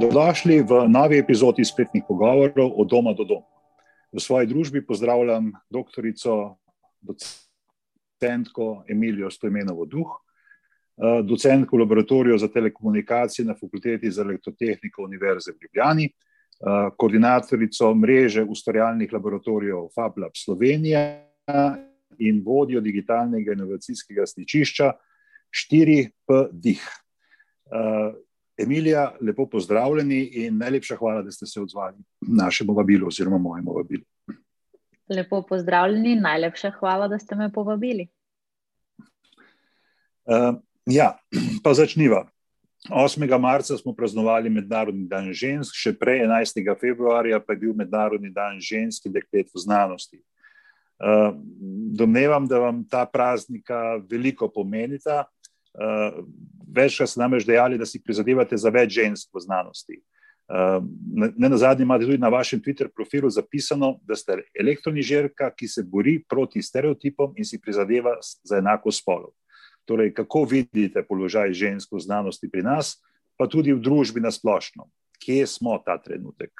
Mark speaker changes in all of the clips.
Speaker 1: Dobrodošli v novi epizodi spletnih pogovorov od doma do doma. V svoji družbi pozdravljam doktorico, docentko Emilijo Stojmenovo Duh, eh, docentko v laboratoriju za telekomunikacije na Fakulteti za elektrotehniko Univerze v Ljubljani, eh, koordinatorico mreže ustvarjalnih laboratorijev FabLab Slovenija in vodjo digitalnega inovacijskega stičišča 4PDIH. Emilija, lepo pozdravljeni in najlepša hvala, da ste se odzvali našemu vabilu oziroma mojemu vabilu.
Speaker 2: Lepo pozdravljeni, najlepša hvala, da ste me povabili.
Speaker 1: Uh, ja, pa začniva. 8. marca smo praznovali Mednarodni dan žensk, še prej 11. februarja pa je bil Mednarodni dan žensk in deklet v znanosti. Uh, domnevam, da vam ta praznika veliko pomenita. Uh, večkrat ste namreč dejali, da si prizadevate za več žensk v znanosti. Uh, ne na zadnje imate tudi na vašem Twitter profilu zapisano, da ste elektronižerka, ki se bori proti stereotipom in si prizadeva za enako spolov. Torej, kako vidite položaj žensk v znanosti pri nas, pa tudi v družbi na splošno? Kje smo ta trenutek?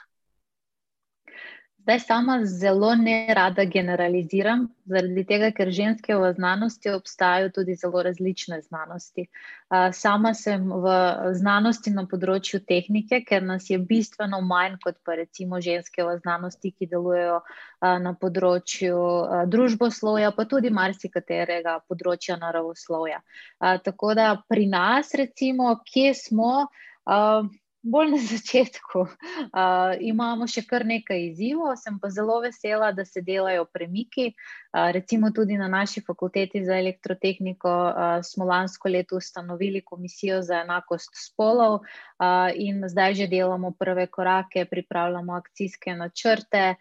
Speaker 2: Zdaj sama zelo ne rada generaliziram, zaradi tega, ker ženske v znanosti obstajajo tudi zelo različne znanosti. Sama sem v znanosti na področju tehnike, ker nas je bistveno manj kot pa recimo ženske v znanosti, ki delujejo na področju družboslovja, pa tudi marsikaterega področja naravoslovja. Tako da pri nas, recimo, kje smo, bolj na začetku. Uh, imamo še kar nekaj izzivov, sem pa zelo vesela, da se delajo premiki. Uh, recimo tudi na naši fakulteti za elektrotehniko uh, smo lansko leto ustanovili komisijo za enakost spolov uh, in zdaj že delamo prve korake, pripravljamo akcijske načrte.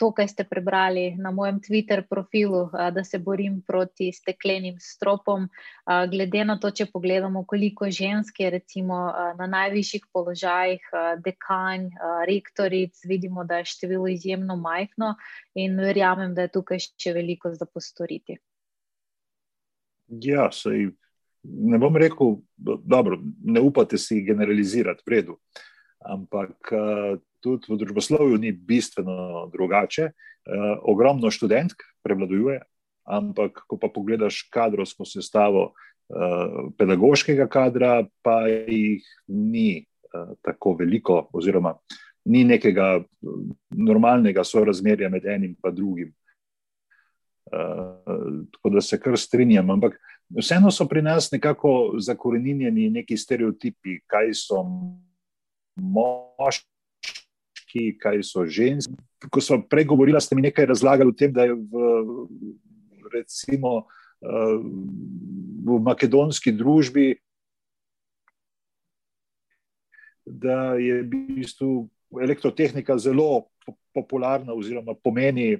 Speaker 2: To, kar ste prebrali na mojem Twitter profilu, da se borim proti steklenim stropom. Glede na to, če pogledamo, koliko žensk je recimo na najvišjih položajih, dekanj, rektoric, vidimo, da je število izjemno majhno in verjamem, da je tukaj še veliko za postoriti.
Speaker 1: Ja, sej, ne bom rekel, dobro, ne upate si generalizirati, v redu. Ampak tudi v družboslovju ni bistveno drugače. Ogromno študentk prevladuje, ampak ko pa pogledaš kadrovsko sestavo pedagoškega kadra, pa jih ni Eh, tako veliko, oziroma ni nekega eh, normalnega sorazmerja med enim in drugim. Uh, tako da se kar strinjam. Ampak vseeno so pri nas nekako zakorenjeni neki stereotipi, kaj so moški, kaj so ženske. Ko smo prej govorili, ste mi nekaj razlagali o tem, da je v, recimo, uh, v makedonski družbi da je v bistvu elektrotehnika zelo popularna, oziroma pomeni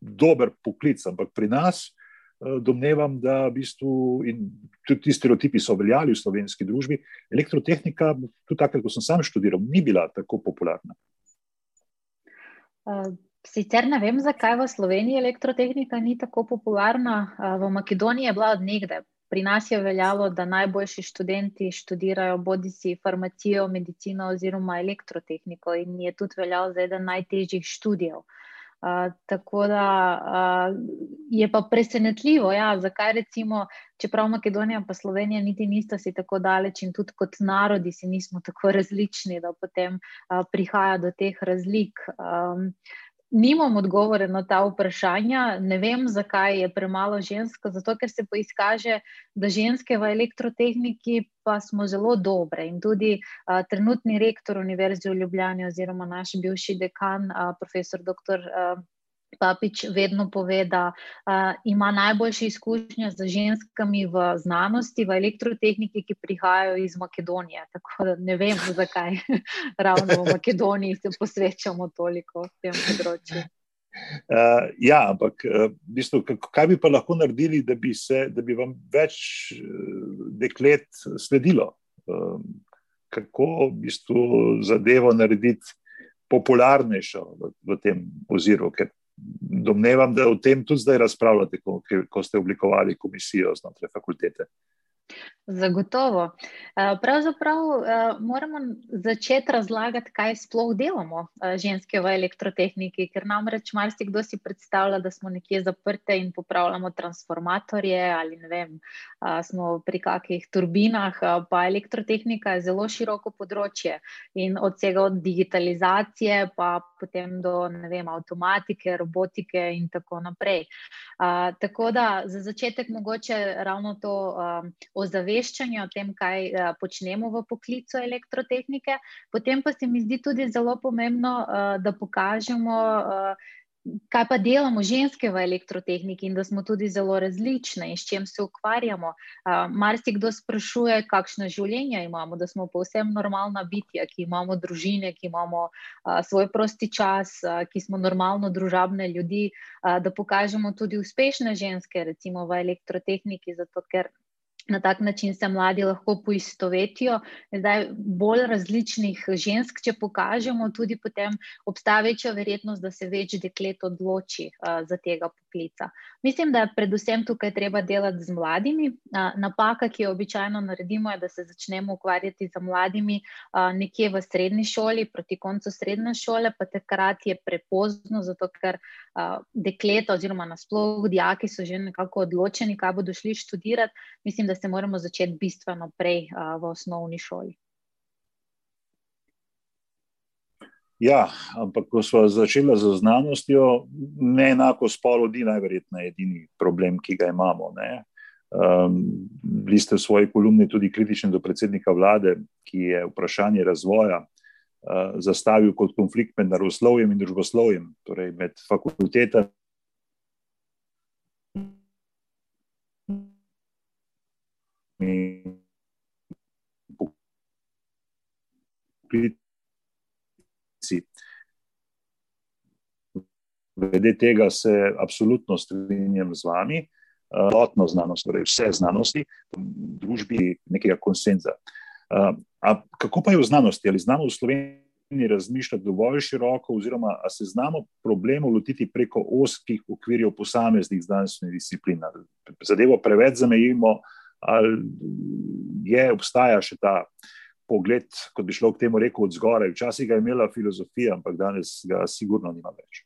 Speaker 1: dober poklic, ampak pri nas. Eh, domnevam, da v bistvu, in tudi ti stereotipi so veljali v slovenski družbi, elektrotehnika, tudi takrat, ko sem sam študiral, ni bila tako popularna.
Speaker 2: Eh, sicer ne vem, zakaj v Sloveniji elektrotehnika ni tako popularna. Eh, v Makedoniji je bila odnegde Pri nas je veljalo, da najboljši študenti študirajo bodi si farmacijo, medicino oziroma elektrotehniko in je tudi veljal za eden najtežjih študijev. Uh, tako da uh, je pa presenetljivo, ja, zakaj recimo, čeprav Makedonija in Slovenija niti nista si tako daleč in tudi kot narodi si nismo tako različni, da potem uh, prihaja do teh razlik. Um, Nimam odgovore na ta vprašanja, ne vem, zakaj je premalo žensk. Zato, ker se poizkaže, da ženske v elektrotehniki pa smo zelo dobre. In tudi a, trenutni rektor Univerze v Ljubljani, oziroma naš bivši dekan, a, profesor dr. A, Papič vedno pove, da uh, ima najboljše izkušnje z ženskami v znanosti, v elektrotehniki, ki prihajajo iz Makedonije. Tako da ne vem, zakaj ravno v Makedoniji se posvečamo toliko tem področju.
Speaker 1: Uh, ja, ampak uh, v bistvu, kaj bi pa lahko naredili, da bi, se, da bi vam več deklet sledilo? Uh, kako v bistvu zadevo narediti popularnejšo v, v tem oziru? Ker domnevam, da o tem tudi zdaj razpravljate, ko, ko ste oblikovali komisijo znotraj fakultete.
Speaker 2: Zagotovo. Eh, pravzaprav eh, moramo začeti razlagati, kaj sploh delamo eh, ženske v elektrotehniki, ker namreč marsikdo si predstavlja, da smo nekje zaprte in popravljamo transformatorje ali ne vem, smo pri kakih turbinah, pa elektrotehnika je zelo široko področje in od vsega od digitalizacije pa potem do ne vem, avtomatike, robotike in tako naprej. Tako da za začetek mogoče ravno to ozaveščanje ozaveščanja o tem, kaj uh, počnemo v poklicu elektrotehnike. Potem pa se mi zdi tudi zelo pomembno, uh, da pokažemo, uh, kaj pa delamo ženske v elektrotehniki in da smo tudi zelo različne in s čim se ukvarjamo. Uh, Marsikdo sprašuje, kakšno življenje imamo, da smo povsem normalna bitja, ki imamo družine, ki imamo uh, svoj prosti čas, uh, ki smo normalno družabne ljudi, uh, da pokažemo tudi uspešne ženske, recimo v elektrotehniki, zato ker na tak način se mladi lahko poistovetijo. Zdaj, bolj različnih žensk, če pokažemo, tudi potem obstaja večja verjetnost, da se več deklet odloči uh, za tega poklica. Mislim, da je predvsem tukaj treba delati z mladimi. Napaka, ki jo običajno naredimo, je, da se začnemo ukvarjati z mladimi nekje v srednji šoli, proti koncu srednje šole, pa takrat je prepozno, zato ker dekleta oziroma nasploh dijaki so že nekako odločeni, kaj bodo šli študirati. Mislim, da se moramo začeti bistveno prej v osnovni šoli.
Speaker 1: Ja, ampak ko smo začeli z znanostjo, ne enako spolodi, najverjetneje edini problem, ki ga imamo. Um, bili ste v svoji kolumni tudi kritični do predsednika vlade, ki je vprašanje razvoja uh, zastavil kot konflikt med naravoslovjem in družboslovjem, torej med fakultetami. Glede tega se absolutno strinjam z vami. Lotno znanost, torej vse znanosti, v družbi nekega konsenza. A kako pa je v znanosti? Ali znamo v Sloveniji razmišljati dovolj široko, oziroma ali se znamo problemov lotiti preko oskih okvirjev posameznih znanstvenih disciplin? Zadevo preveč zamejimo, ali je, obstaja še ta pogled, kot bi šlo k temu rekel, od zgoraj. Včasih ga je imela filozofija, ampak danes ga sigurno nima več.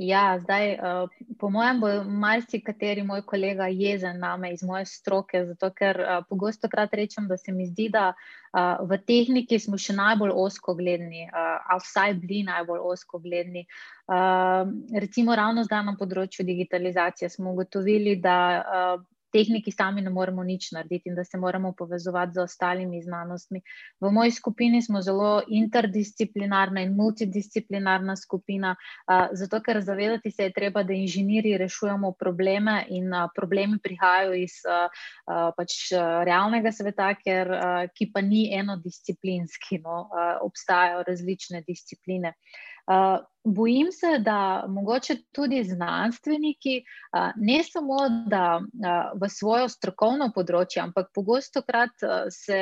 Speaker 2: Ja, zdaj, uh, po mojem, bo marsikateri moj kolega jezen name iz moje stroke, zato ker uh, pogosto krat rečem, da se mi zdi, da uh, v tehniki smo še najbolj osko gledni, uh, a vsaj bili najbolj osko gledni. Uh, recimo, ravno zdaj na področju digitalizacije smo ugotovili, da uh, tehniki sami ne moremo nič narediti in da se moramo povezovati z ostalimi znanostmi. V moji skupini smo zelo interdisciplinarna in multidisciplinarna skupina, zato ker zavedati se je treba, da inženirji rešujemo probleme in problemi prihajajo iz pač realnega sveta, ker, ki pa ni enodisciplinski, no, obstajajo različne discipline. Bojim se, da mogoče tudi znanstveniki, ne samo da v svojo strokovno področje, ampak pogosto krat se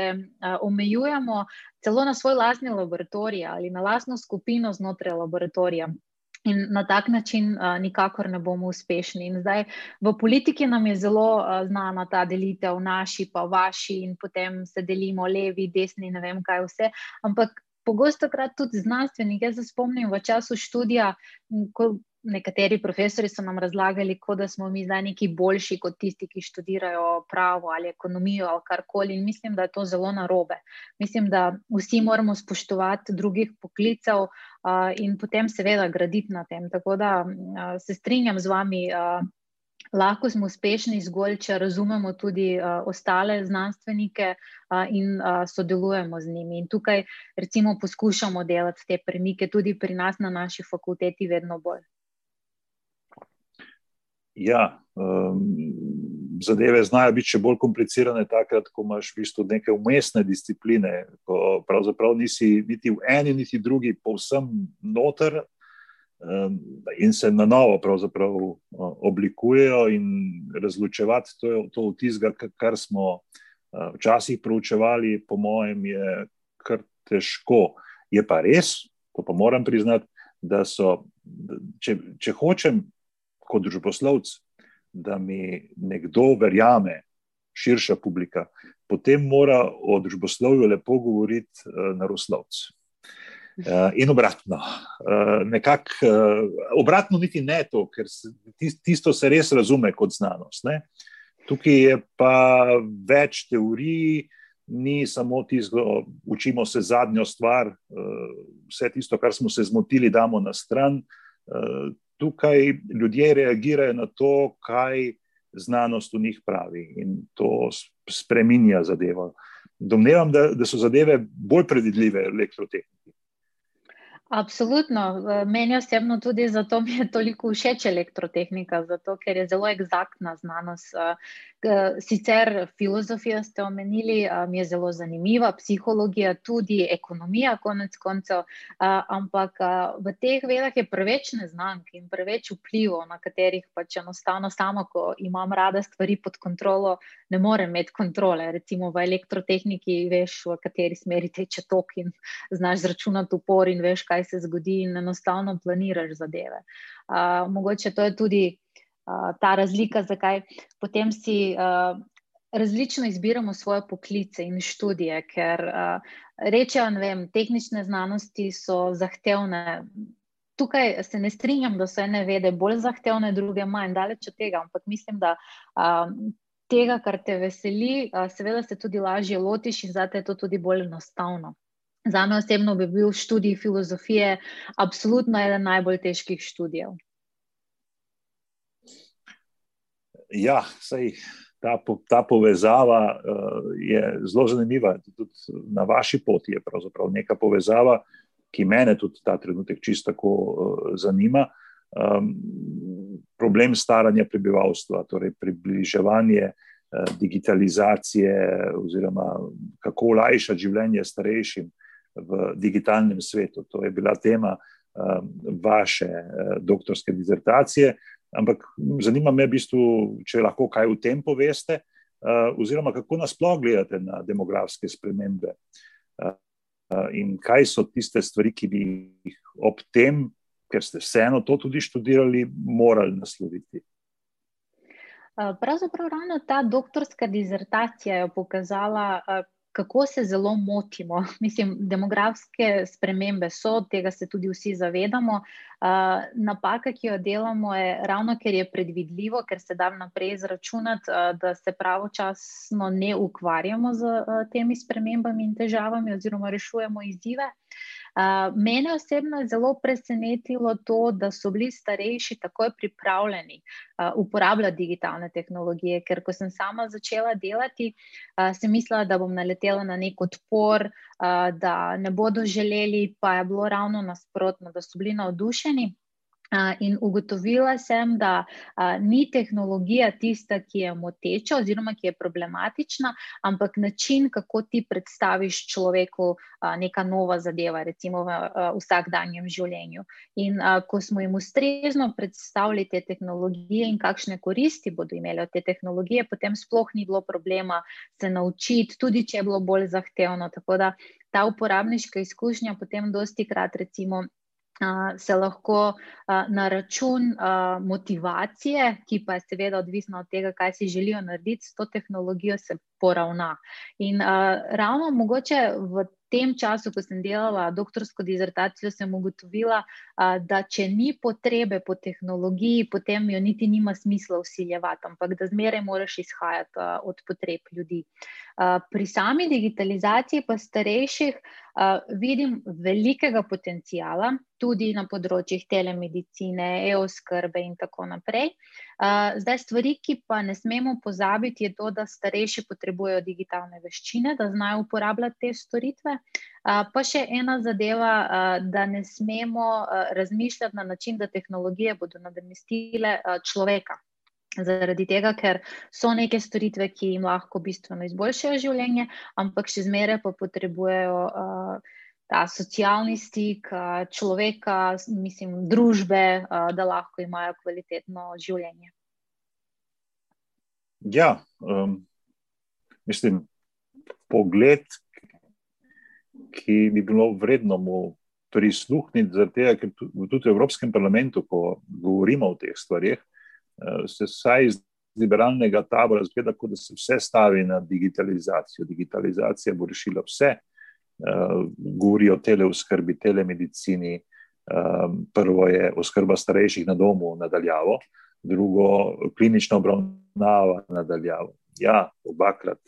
Speaker 2: omejujemo celo na svoj lastni laboratorij ali na lastno skupino znotraj laboratorija. In na tak način uh, nikakor ne bomo uspešni. In zdaj v politiki nam je zelo uh, znana ta delitev, naši pa vaši, in potem se delimo levi, desni, ne vem kaj vse. Ampak pogosto krat tudi znanstvenik. Jaz se spomnim v času študija, ko nekateri profesori so nam razlagali, da smo mi zdaj neki boljši kot tisti, ki študirajo pravo ali ekonomijo ali karkoli. In mislim, da je to zelo narobe. Mislim, da vsi moramo spoštovati drugih poklicev uh, in potem seveda graditi na tem. Tako da uh, se strinjam z vami. Uh, lahko smo uspešni zgolj, če razumemo tudi uh, ostale znanstvenike uh, in uh, sodelujemo z njimi. In tukaj, recimo, poskušamo delati te premike tudi pri nas na naši fakulteti, vedno bolj.
Speaker 1: Ja, um, zadeve znajo biti še bolj komplicirane, takrat, ko imaš v bistvu neke umestne discipline, ko pravzaprav nisi niti v eni, niti drugi, povsem noter, in se na novo oblikujejo, in razločevati to, to tistega, kar smo včasih proučevali, po mojem, je kar težko. Je pa res, to pa moram priznati, da so, če, če hočem kot družboslovec, da mi nekdo verjame, širša publika, potem mora o družboslovju lepo govoriti uh, naroslovc. Uh, in obratno, uh, nekako uh, obratno, niti ne to, ker tisto se res razume kot znanost. Ne? Tukaj je pa več teorij, ni samo tisto, učimo se zadnjo stvar, vse tisto, kar smo se zmotili, damo na stran. Tukaj ljudje reagirajo na to, kaj znanost v njih pravi in to spreminja zadevo. Domnevam, da, da so zadeve bolj predvidljive v elektrotehniki.
Speaker 2: Absolutno. Meni osebno tudi zato mi je toliko všeč elektrotehnika, zato ker je zelo eksaktna znanost. Sicer filozofijo ste omenili, mi je zelo zanimiva, psihologija, tudi ekonomija, konec koncev, ampak v teh vedah je preveč neznank in preveč vplivov, na katerih pač enostavno samo, ko imam rada stvari pod kontrolo, ne morem imeti kontrole. Recimo v elektrotehniki veš, v kateri smeri teče tok in znaš zračunati upor in veš, kaj kaj se zgodi, in enostavno planiraš zadeve. Uh, mogoče to je tudi uh, ta razlika, zakaj potem si uh, različno izbiramo svoje poklice in študije, ker uh, rečejo, da tehnične znanosti so zahtevne. Tukaj se ne strinjam, da so ene vede bolj zahtevne, druge manj, daleč od tega, ampak mislim, da. Uh, Tega, kar te veseli, seveda se tudi lažje lotiš, in zato je to tudi bolj enostavno. Za me osebno bi bil študij filozofije absolutno eden najbolj težkih študijev.
Speaker 1: Ja, sej, ta, ta povezava uh, je zelo zanimiva. Tudi na vaši poti je pravzaprav neka povezava, ki me tudi ta trenutek čisto tako uh, zanima. Um, problem staranja prebivalstva, torej približevanje uh, digitalizacije, oziroma kako olajšati življenje starejšim. V digitalnem svetu. To je bila tema um, vaše uh, doktorske dizertacije. Ampak zanima me, v bistvu, če lahko kaj v tem poveste, uh, oziroma kako nasploh gledate na demografske spremembe uh, in kaj so tiste stvari, ki bi jih ob tem, ker ste vseeno to tudi študirali, morali nasloviti.
Speaker 2: Pravzaprav ravno ta doktorska dizertacija je pokazala, kako se zelo motimo. Mislim, demografske spremembe so, tega se tudi vsi zavedamo. Uh, napaka, ki jo delamo, je ravno, ker je predvidljivo, ker se da naprej izračunati, uh, da se pravočasno ne ukvarjamo z uh, temi spremembami in težavami, oziroma rešujemo izzive. Uh, mene osebno je zelo presenetilo to, da so bili starejši takoj pripravljeni uh, uporabljati digitalne tehnologije, ker ko sem sama začela delati, uh, sem mislila, da bom naletela na nek odpor, uh, da ne bodo želeli, pa je bilo ravno nasprotno, da so bili navdušeni. In ugotovila sem, da a, ni tehnologija tista, ki je moteča oziroma ki je problematična, ampak način, kako ti predstaviš človeku a, neka nova zadeva, recimo v a, vsakdanjem življenju. In a, ko smo jim ustrezno predstavili te tehnologije in kakšne koristi bodo imeli od te tehnologije, potem sploh ni bilo problema se naučiti, tudi če je bilo bolj zahtevno. Tako da ta uporabniška izkušnja potem dosti krat recimo se lahko na račun motivacije, ki pa je seveda odvisna od tega, kaj si želijo narediti s to tehnologijo, se poravna. In ravno mogoče v tem času, ko sem delala doktorsko dizertacijo, sem ugotovila, da če ni potrebe po tehnologiji, potem jo niti nima smisla usiljevati, ampak da zmeraj moraš izhajati od potreb ljudi. Pri sami digitalizaciji pa starejših vidim velikega potencijala, tudi na področjih telemedicine, e-oskrbe in tako naprej. Zdaj, stvari, ki pa ne smemo pozabiti, je to, da starejši potrebujejo digitalne veščine, da znajo uporabljati te storitve. Pa še ena zadeva, da ne smemo razmišljati na način, da tehnologije bodo nadomestile človeka. Zaradi tega, ker so neke storitve, ki jim lahko bistveno izboljšajo življenje, ampak še zmeraj pa potrebujejo uh, ta socialni stik uh, človeka, mislim, družbe, uh, da lahko imajo kvalitetno življenje.
Speaker 1: Ja, um, mislim, pogled, ki bi bilo vredno mu prisluhniti, zato ker tudi v Evropskem parlamentu, ko govorimo o teh stvarih. Uh, se vsaj liberalnega tabora zgleda, kot da se vse stavi na digitalizacijo. Digitalizacija bo rešila vse. Uh, govori o teleoskrbi, telemedicini. Um, prvo je oskrba starejših na domu, nadaljavo, drugo klinična obravnava nadaljavo. Ja, obakrat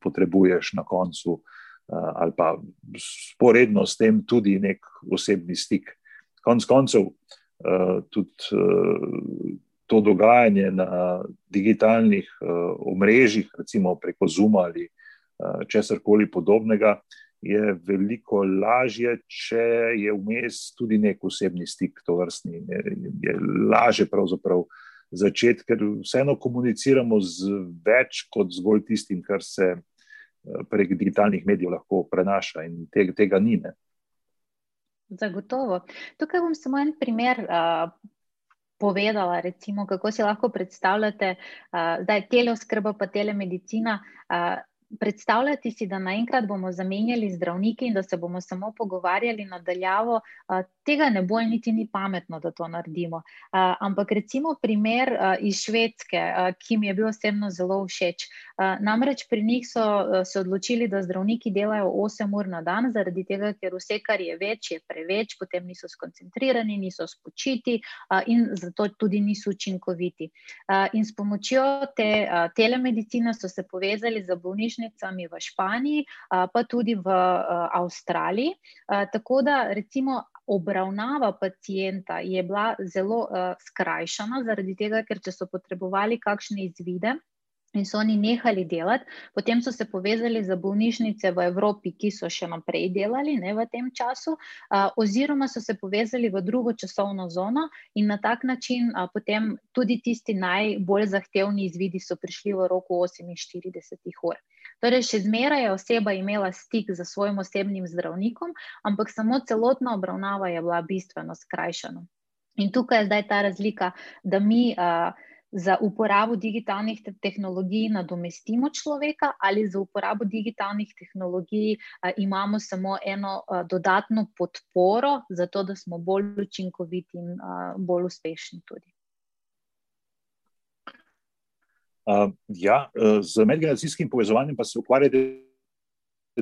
Speaker 1: potrebuješ na koncu ali pa sporedno s tem tudi nek osebni stik. Konec koncev, tudi to dogajanje na digitalnih uh, omrežjih, recimo preko Zuma ali uh, česar koli podobnega, je veliko lažje, če je vmes tudi nek osebni stik, to vrstni. Je, je lažje pravzaprav začeti, ker vseeno komuniciramo z več kot zgolj tistim, kar se uh, prek digitalnih medijev lahko prenaša, in tega, tega ni. Ne.
Speaker 2: Zagotovo. Tukaj bom samo en primer. Uh... Povedala, recimo, kako si lahko predstavljate, da uh, je teleoskrba, pa telemedicina. Uh, predstavljati si, da naenkrat bomo zamenjali zdravnike in da se bomo samo pogovarjali nadaljavo, tega ne bo, niti ni pametno, da to naredimo. Ampak recimo primer iz Švedske, ki mi je bil osebno zelo všeč. Namreč pri njih so se odločili, da zdravniki delajo 8 ur na dan, zaradi tega, ker vse, kar je več, je preveč, potem niso skoncentrirani, niso spočiti in zato tudi niso učinkoviti. In s pomočjo te telemedicine so se povezali za bolnišnice bolnišnicami v Španiji, pa tudi v Avstraliji. Tako da recimo obravnava pacijenta je bila zelo skrajšana, zaradi tega, ker če so potrebovali kakšne izvide. In so oni nehali delati, potem so se povezali za bolnišnice v Evropi, ki so še naprej delali ne, v tem času, a, oziroma so se povezali v drugo časovno zono, in na tak način a, potem tudi tisti najbolj zahtevni izvidi so prišli v roku 48 ur. Torej, še zmeraj je oseba imela stik z svojim osebnim zdravnikom, ampak samo celotna obravnava je bila bistveno skrajšana. In tukaj je zdaj ta razlika, da mi. A, za uporabo digitalnih tehnologij nadomestimo človeka, ali za uporabo digitalnih tehnologij a, imamo samo eno a, dodatno podporo, zato da smo bolj učinkoviti in a, bolj uspešni. Tudi.
Speaker 1: Uh, ja, z medgeneracijskim povezovanjem pa se ukvarjate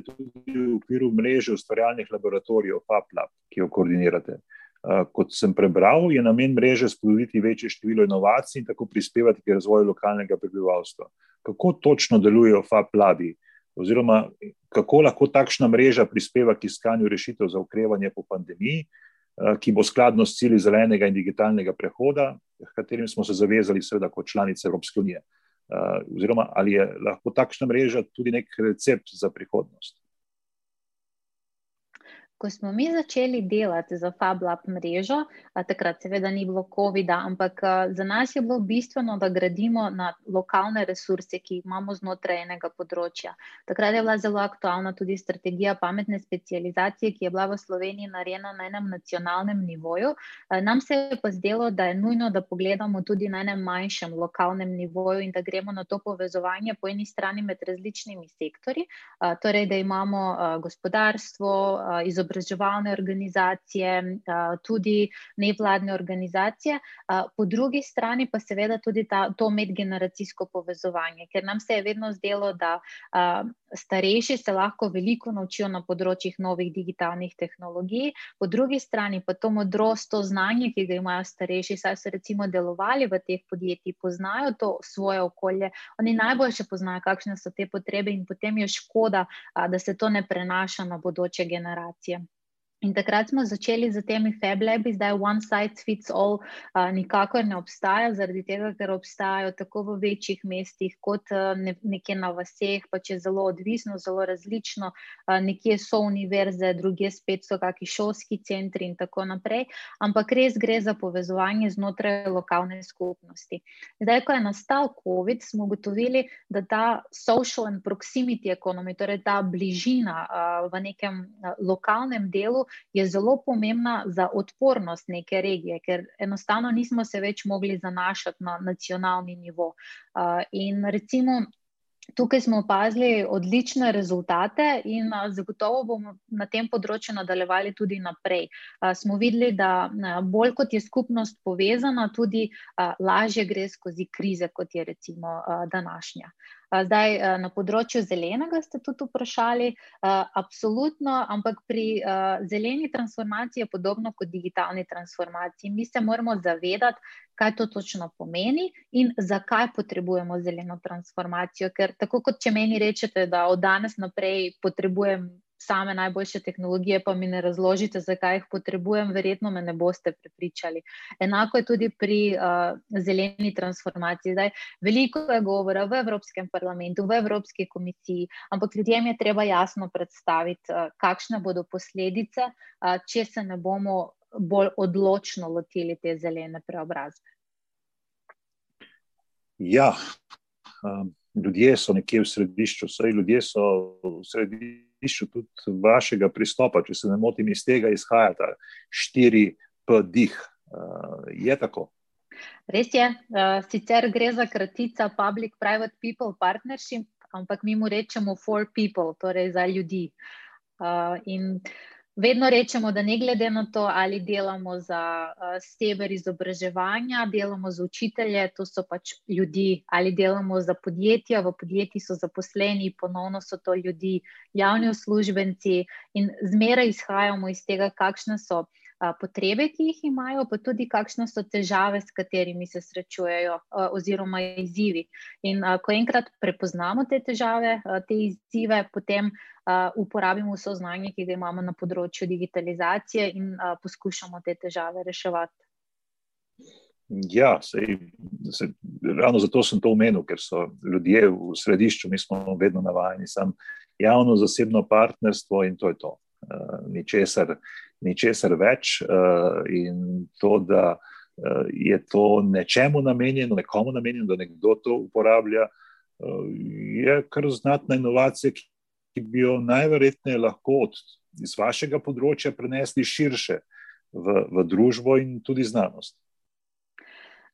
Speaker 1: tudi v okviru mreže ustvarjalnih laboratorijev, FAPLAB, ki jo koordinirate. Uh, kot sem prebral, je namen mreže spodbuditi večje število inovacij in tako prispevati k razvoju lokalnega prebivalstva. Kako točno delujejo FAP-labi, oziroma kako lahko takšna mreža prispeva k iskanju rešitev za ukrevanje po pandemiji, eh, ki bo skladno s cilji zelenega in digitalnega prehoda, s katerim smo se zavezali, seveda, kot članice Evropske unije. Eh, oziroma, ali je lahko takšna mreža tudi nek recept za prihodnost?
Speaker 2: Ko smo mi začeli delati za FabLab mrežo, takrat seveda ni bilo COVID-a, ampak za nas je bilo bistveno, da gradimo na lokalne resurse, ki jih imamo znotraj enega področja. Takrat je bila zelo aktualna tudi strategija pametne specializacije, ki je bila v Sloveniji narejena na enem nacionalnem nivoju. Nam se je pa zdelo, da je nujno, da pogledamo tudi na enem manjšem lokalnem nivoju in da gremo na to povezovanje po eni strani med različnimi sektori, torej da imamo gospodarstvo, izobraževanje, izobraževalne organizacije, tudi nevladne organizacije, po drugi strani pa seveda tudi ta, to medgeneracijsko povezovanje, ker nam se je vedno zdelo, da starejši se lahko veliko naučijo na področjih novih digitalnih tehnologij, po drugi strani pa to modrost, to znanje, ki ga imajo starejši, saj so recimo delovali v teh podjetjih, poznajo to svoje okolje, oni najboljše poznajo, kakšne so te potrebe in potem je škoda, da se to ne prenaša na bodoče generacije. In takrat smo začeli z temi fablabi, zdaj one size fits all, uh, nikakor ne obstaja, zaradi tega, ker obstajajo tako v večjih mestih, kot uh, ne, nekje na vaseh, pa če je zelo odvisno, zelo različno. Uh, nekje so univerze, druge spet so kakšni šolski centri in tako naprej. Ampak res gre za povezovanje znotraj lokalne skupnosti. Zdaj, ko je nastal COVID, smo ugotovili, da ta social and proximity economy, torej ta bližina uh, v nekem uh, lokalnem delu, je zelo pomembna za odpornost neke regije, ker enostavno nismo se več mogli zanašati na nacionalni nivo. In recimo. Tukaj smo opazili odlične rezultate in zagotovo bomo na tem področju nadaljevali tudi naprej. Smo videli, da bolj kot je skupnost povezana, tudi lažje gre skozi krize, kot je recimo današnja. Zdaj, na področju zelenega ste tudi vprašali, absolutno, ampak pri zeleni transformaciji je podobno kot digitalni transformaciji. Mi se moramo zavedati, kaj to točno pomeni in zakaj potrebujemo zeleno transformacijo. Ker tako kot če meni rečete, da od danes naprej potrebujem same najboljše tehnologije, pa mi ne razložite, zakaj jih potrebujem, verjetno me ne boste prepričali. Enako je tudi pri uh, zeleni transformaciji. Zdaj, veliko je govora v Evropskem parlamentu, v Evropski komisiji, ampak ljudem je treba jasno predstaviti, uh, kakšne bodo posledice, uh, če se ne bomo bolj odločno lotili te zelene preobrazbe.
Speaker 1: Ja, um, ljudje so nekje v središču, vse ljudje so v središču središču tudi vašega pristopa, če se ne motim, iz tega izhajata štiri PDIH. Uh, je tako?
Speaker 2: Res je. Uh, sicer gre za kratica Public-Private People Partnership, ampak mi mu rečemo for people, torej za ljudi. Uh, in Vedno rečemo, da ne glede na to, ali delamo za uh, steber izobraževanja, delamo za učitelje, to so pač ljudi, ali delamo za podjetja, v podjetjih so zaposleni, ponovno so to ljudi, javni uslužbenci in zmeraj izhajamo iz tega, kakšne so potrebe, ki jih imajo, pa tudi kakšne so težave, s katerimi se srečujejo, oziroma izzivi. In ko enkrat prepoznamo te težave, te izzive, potem uporabimo vso znanje, ki ga imamo na področju digitalizacije in poskušamo te težave reševati.
Speaker 1: Ja, sej, sej, ravno zato sem to omenil, ker so ljudje v središču, mi smo vedno navajeni, samo javno-zasebno partnerstvo in to je to. Uh, ničesar, ničesar več uh, in to, da uh, je to nečemu namenjeno, nekomu namenjeno, da nekdo to uporablja, uh, je kar znatna inovacija, ki bi jo najverjetneje lahko od, iz vašega področja prenesli širše v, v družbo in tudi znanost.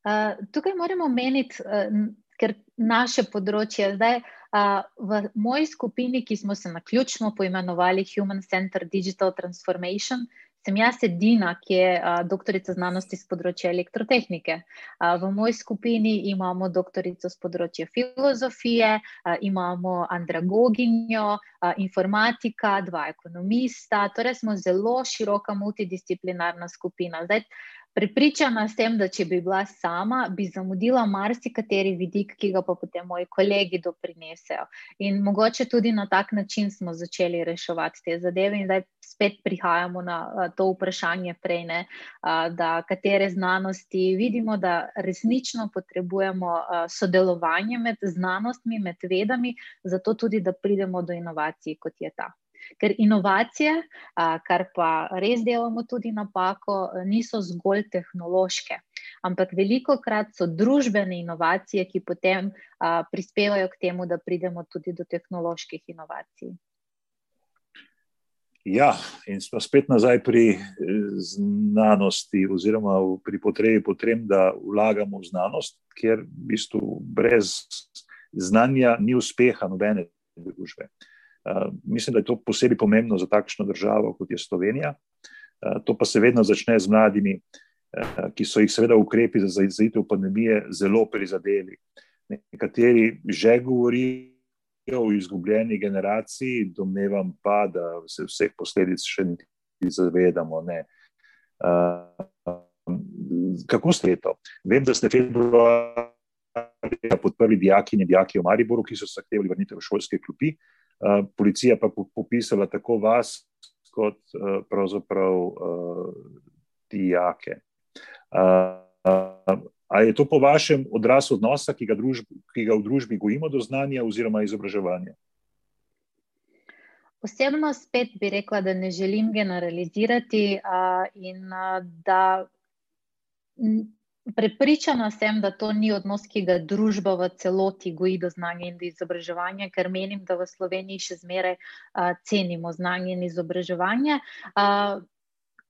Speaker 2: Uh, tukaj moramo omeniti, uh, ker naše področje zdaj. Uh, v moji skupini, ki smo se na ključno poimenovali Human Center Digital Transformation, sem jaz edina, ki je uh, doktorica znanosti z področja elektrotehnike. Uh, v moji skupini imamo doktorico z področja filozofije, uh, imamo andragoginjo, uh, informatika, dva ekonomista, torej smo zelo široka multidisciplinarna skupina. Zdaj, Pripričana sem, da če bi bila sama, bi zamudila marsikateri vidik, ki ga pa potem moji kolegi doprinesejo. In mogoče tudi na tak način smo začeli reševati te zadeve, in zdaj spet prihajamo na to vprašanje prej, ne, da katere znanosti vidimo, da resnično potrebujemo sodelovanje med znanostmi, med vedami, zato tudi, da pridemo do inovacij, kot je ta. Ker inovacije, kar pa res delamo tudi napako, niso zgolj tehnološke, ampak veliko krat so družbene inovacije, ki potem prispevajo k temu, da pridemo tudi do tehnoloških inovacij.
Speaker 1: Ja, in smo spet nazaj pri eh, znanosti, oziroma pri potrebi, potrem, da vlagamo v znanost, ker v bistvu brez znanja ni uspeha nobene družbe. Eh, mislim, da je to posebej pomembno za takšno državo, kot je Slovenija. Eh, to pa se vedno začne z mladimi, eh, ki so jih seveda ukrepi za zaizitev pandemije zelo prizadeli. Nekateri že govorijo o izgubljeni generaciji, domnevam pa, da se vseh posledic še niti zavedamo. Ne. Kako ste to? Vem, da ste februarja podprli dijaki in dijaki v Mariboru, ki so zahtevali vrnitev v šolske. Eh, policija pa popisala tako vas, kot uh, pravzaprav uh, dijake. Ali je to po vašem odraz odnosa, ki ga, družb, ki ga v družbi gojimo do znanja oziroma izobraževanja?
Speaker 2: Osebno spet bi rekla, da ne želim generalizirati uh, in uh, da Prepričana sem, da to ni odnos, ki ga družba v celoti goji do znanja in do izobraževanja, ker menim, da v Sloveniji še zmeraj uh, cenimo znanje in izobraževanje. Uh,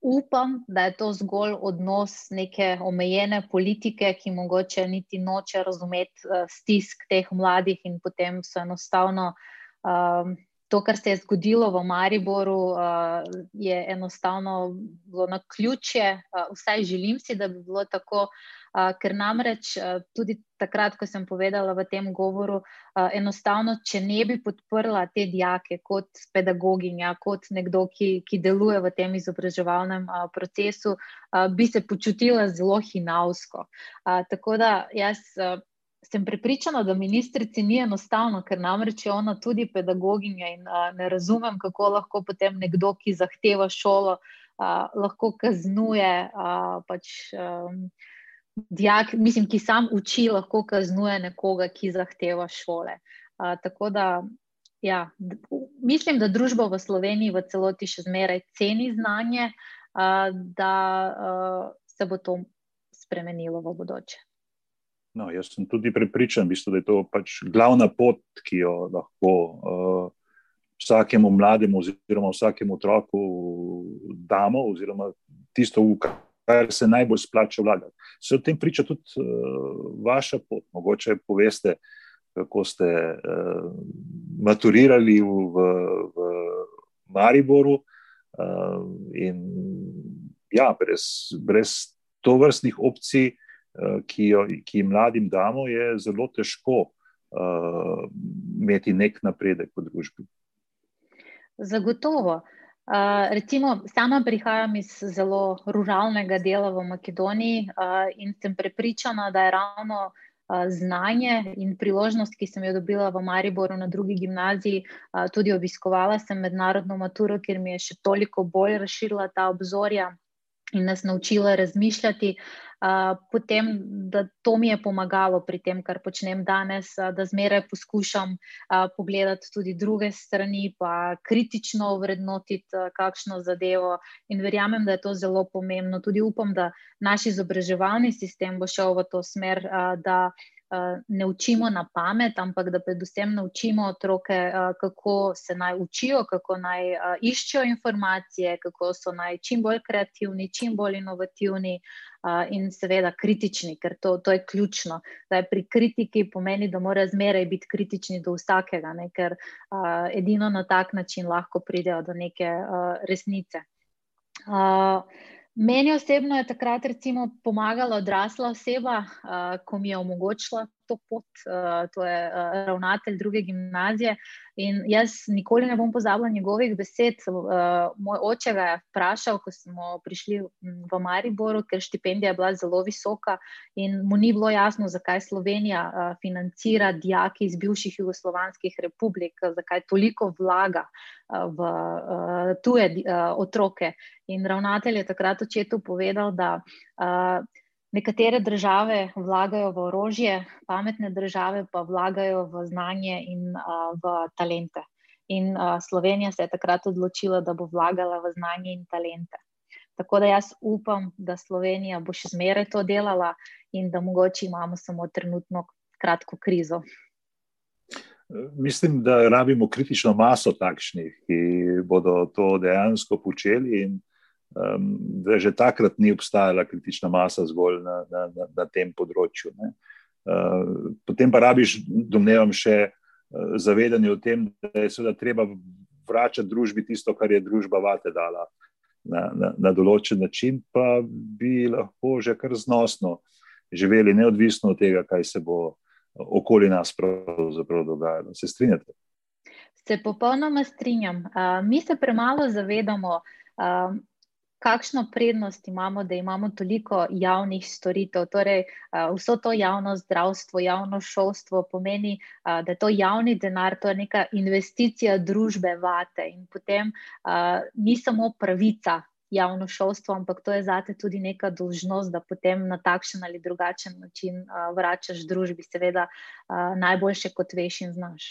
Speaker 2: upam, da je to zgolj odnos neke omejene politike, ki mogoče niti noče razumeti uh, stisk teh mladih in potem so enostavno. Um, To, kar se je zgodilo v Mariboru, uh, je enostavno bilo na ključje. Uh, vsaj želim si, da bi bilo tako, uh, ker namreč tudi takrat, ko sem povedala v tem govoru, enostavno, če ne bi podprla te dijake kot pedagoginja, kot nekdo, ki, ki deluje v tem izobraževalnem procesu, bi se počutila zelo hinavsko. Tako da jaz. Sem prepričana, da ministrici ni enostavno, ker namreč je ona tudi pedagoginja in a, ne razumem, kako lahko potem nekdo, ki zahteva šolo, a, lahko kaznuje. A, pač, a, Dijak, mislim, ki sam uči, lahko kaznuje nekoga, ki zahteva šole. A, tako da, ja, mislim, da družba v Sloveniji v celoti še zmeraj ceni znanje, a, da a, se bo to spremenilo v bodoče.
Speaker 1: No, jaz sem tudi prepričan, bistvo, da je to pač glavna pot, ki jo lahko uh, vsakemu mlademu, oziroma vsakemu otroku damo, oziroma tisto, v kar se najbolj splača vlagati. Se o tem priča tudi uh, vaša pot. Mogoče poveste, kako ste uh, maturirali v, v, v Mariboru. Uh, in ja, brez, brez to vrstnih opcij. Eh, ki jo ki mladim damo, je zelo težko uh, imeti nek napredek v družbi.
Speaker 2: Zagotovo. Uh, recimo, sama prihajam iz zelo ruralnega dela v Makedoniji uh, in sem prepričana, da je ravno uh, znanje in priložnost, ki sem jo dobila v Mariboru na drugi gimnaziji, uh, tudi obiskovala sem mednarodno maturo, ker mi je še toliko bolj razširila ta obzorja in nas naučila razmišljati. Uh, potem, da to mi je pomagalo pri tem, kar počnem danes, uh, da zmeraj poskušam uh, pogledati tudi druge strani, pa kritično vrednotiti uh, kakšno zadevo. In verjamem, da je to zelo pomembno. Tudi upam, da naš izobraževalni sistem bo šel v to smer, uh, da ne učimo na pamet, ampak da predvsem naučimo otroke, eh, kako se naj učijo, kako naj eh, iščejo informacije, kako so naj čim bolj kreativni, čim bolj inovativni in seveda kritični, ker to, to je ključno. Je pri kritiki pomeni, da mora zmeraj biti kritični do vsakega, ne? ker edino na tak način lahko pridejo do neke resnice. Uh, Meni osebno je takrat recimo pomagala odrasla oseba, uh, ko mi je omogočila to pot, uh, to je uh, ravnatelj druge gimnazije. In jaz nikoli ne bom pozabila njegovih besed. Uh, moj oče ga je vprašal, ko smo prišli v Mariboru, ker štipendija je bila zelo visoka in mu ni bilo jasno, zakaj Slovenija uh, financira dijaki iz bivših jugoslovanskih republik, zakaj toliko vlaga uh, v uh, tuje uh, otroke. In ravnatelj je takrat očetu povedal, da. Uh, Nekatere države vlagajo v orožje, pametne države pa vlagajo v znanje in uh, v talente. In uh, Slovenija se je takrat odločila, da bo vlagala v znanje in talente. Tako da jaz upam, da Slovenija bo še zmeraj to delala in da mogoče imamo samo trenutno kratko krizo.
Speaker 1: Mislim, da rabimo kritično maso takšnih, ki bodo to dejansko počeli. In um, da že takrat ni obstajala kritična masa zgolj na, na, na, na tem področju. Uh, potem pa rabiš, domnevam, še uh, zavedanje o tem, da je seveda treba vračati družbi tisto, kar je družba vate dala na, na, na določen način, pa bi lahko že kar znosno živeli, neodvisno od tega, kaj se bo okoli nas pravzaprav dogajalo. Se strinjate?
Speaker 2: Se popolnoma strinjam. Uh, mi se premalo zavedamo. Uh, kakšno prednost imamo, da imamo toliko javnih storitev. Torej, vso to javno zdravstvo, javno šolstvo pomeni, da je to javni denar, to je neka investicija družbe vate in potem ni samo pravica. Javno šolstvo, ampak to je zate tudi neka dolžnost, da potem na takšen ali drugačen način uh, vračaš družbi, seveda, uh, najboljše, kot veš in znaš.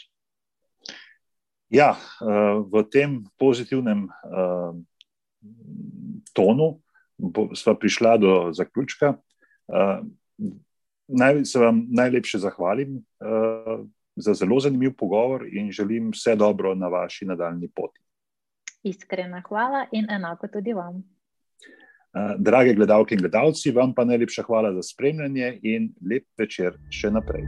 Speaker 1: Ja, uh, v tem pozitivnem uh, tonu, smo prišli do zaključka. Uh, naj se vam najlepše zahvalim uh, za zelo zanimiv pogovor in želim vse dobro na vaši nadaljni poti.
Speaker 2: Iskrena hvala in enako tudi vam.
Speaker 1: Drage gledalke in gledalci, vam pa najlepša hvala za spremljanje in lep večer še naprej.